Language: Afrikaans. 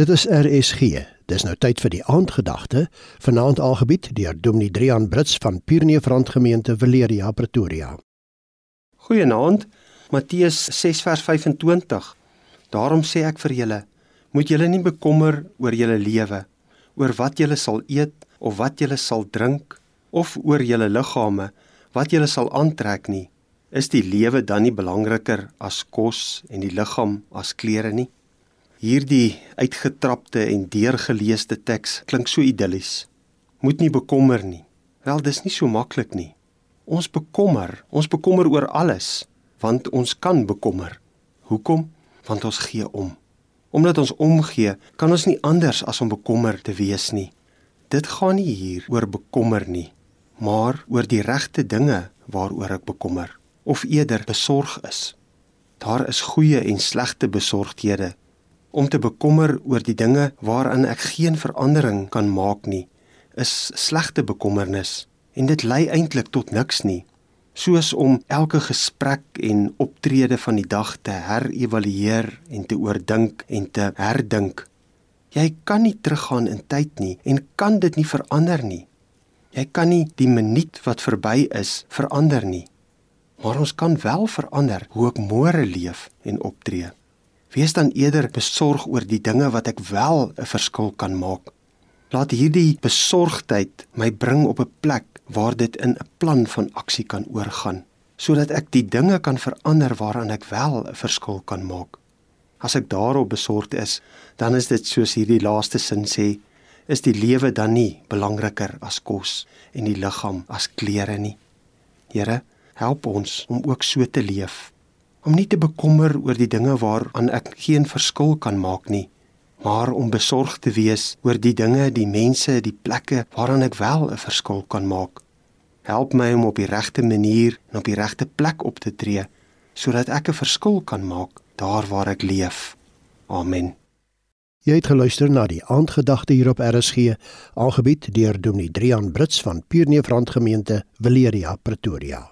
Dit is RSG. Dis nou tyd vir die aandgedagte, vanaand aangebied deur Dominee Drian Brits van Pierneefrand Gemeente Valeria Pretoria. Goeienaand. Matteus 6 vers 25. Daarom sê ek vir julle, moet julle nie bekommer oor julle lewe, oor wat julle sal eet of wat julle sal drink of oor julle liggame, wat julle sal aantrek nie. Is die lewe dan nie belangriker as kos en die liggaam as klere nie? Hierdie uitgetrapte en deurgeleesde teks klink so idillies. Moet nie bekommer nie. Wel, dis nie so maklik nie. Ons bekommer, ons bekommer oor alles, want ons kan bekommer. Hoekom? Want ons gee om. Omdat ons omgee, kan ons nie anders as om bekommer te wees nie. Dit gaan nie hier oor bekommer nie, maar oor die regte dinge waaroor ek bekommer of eerder besorg is. Daar is goeie en slegte besorgdhede om te bekommer oor die dinge waaraan ek geen verandering kan maak nie, is slegte bekommernis en dit lei eintlik tot niks nie. Soos om elke gesprek en optrede van die dag te herëvalueer en te oordink en te herdink. Jy kan nie teruggaan in tyd nie en kan dit nie verander nie. Jy kan nie die minuut wat verby is verander nie. Maar ons kan wel verander hoe ek môre leef en optree. Wees dan eerder besorg oor die dinge wat ek wel 'n verskil kan maak. Laat hierdie besorgdheid my bring op 'n plek waar dit in 'n plan van aksie kan oorgaan, sodat ek die dinge kan verander waaraan ek wel 'n verskil kan maak. As ek daarop besorgd is, dan is dit soos hierdie laaste sin sê, is die lewe dan nie belangriker as kos en die liggaam as klere nie. Here, help ons om ook so te leef om nie te bekommer oor die dinge waaraan ek geen verskil kan maak nie, maar om besorgd te wees oor die dinge, die mense, die plekke waaraan ek wel 'n verskil kan maak. Help my om op die regte manier en op die regte plek op te tree sodat ek 'n verskil kan maak daar waar ek leef. Amen. Jy het geluister na die aandgedagte hier op RSG, aangebied deur Dominee Drian Brits van Pierneefrand Gemeente, Valeria, Pretoria.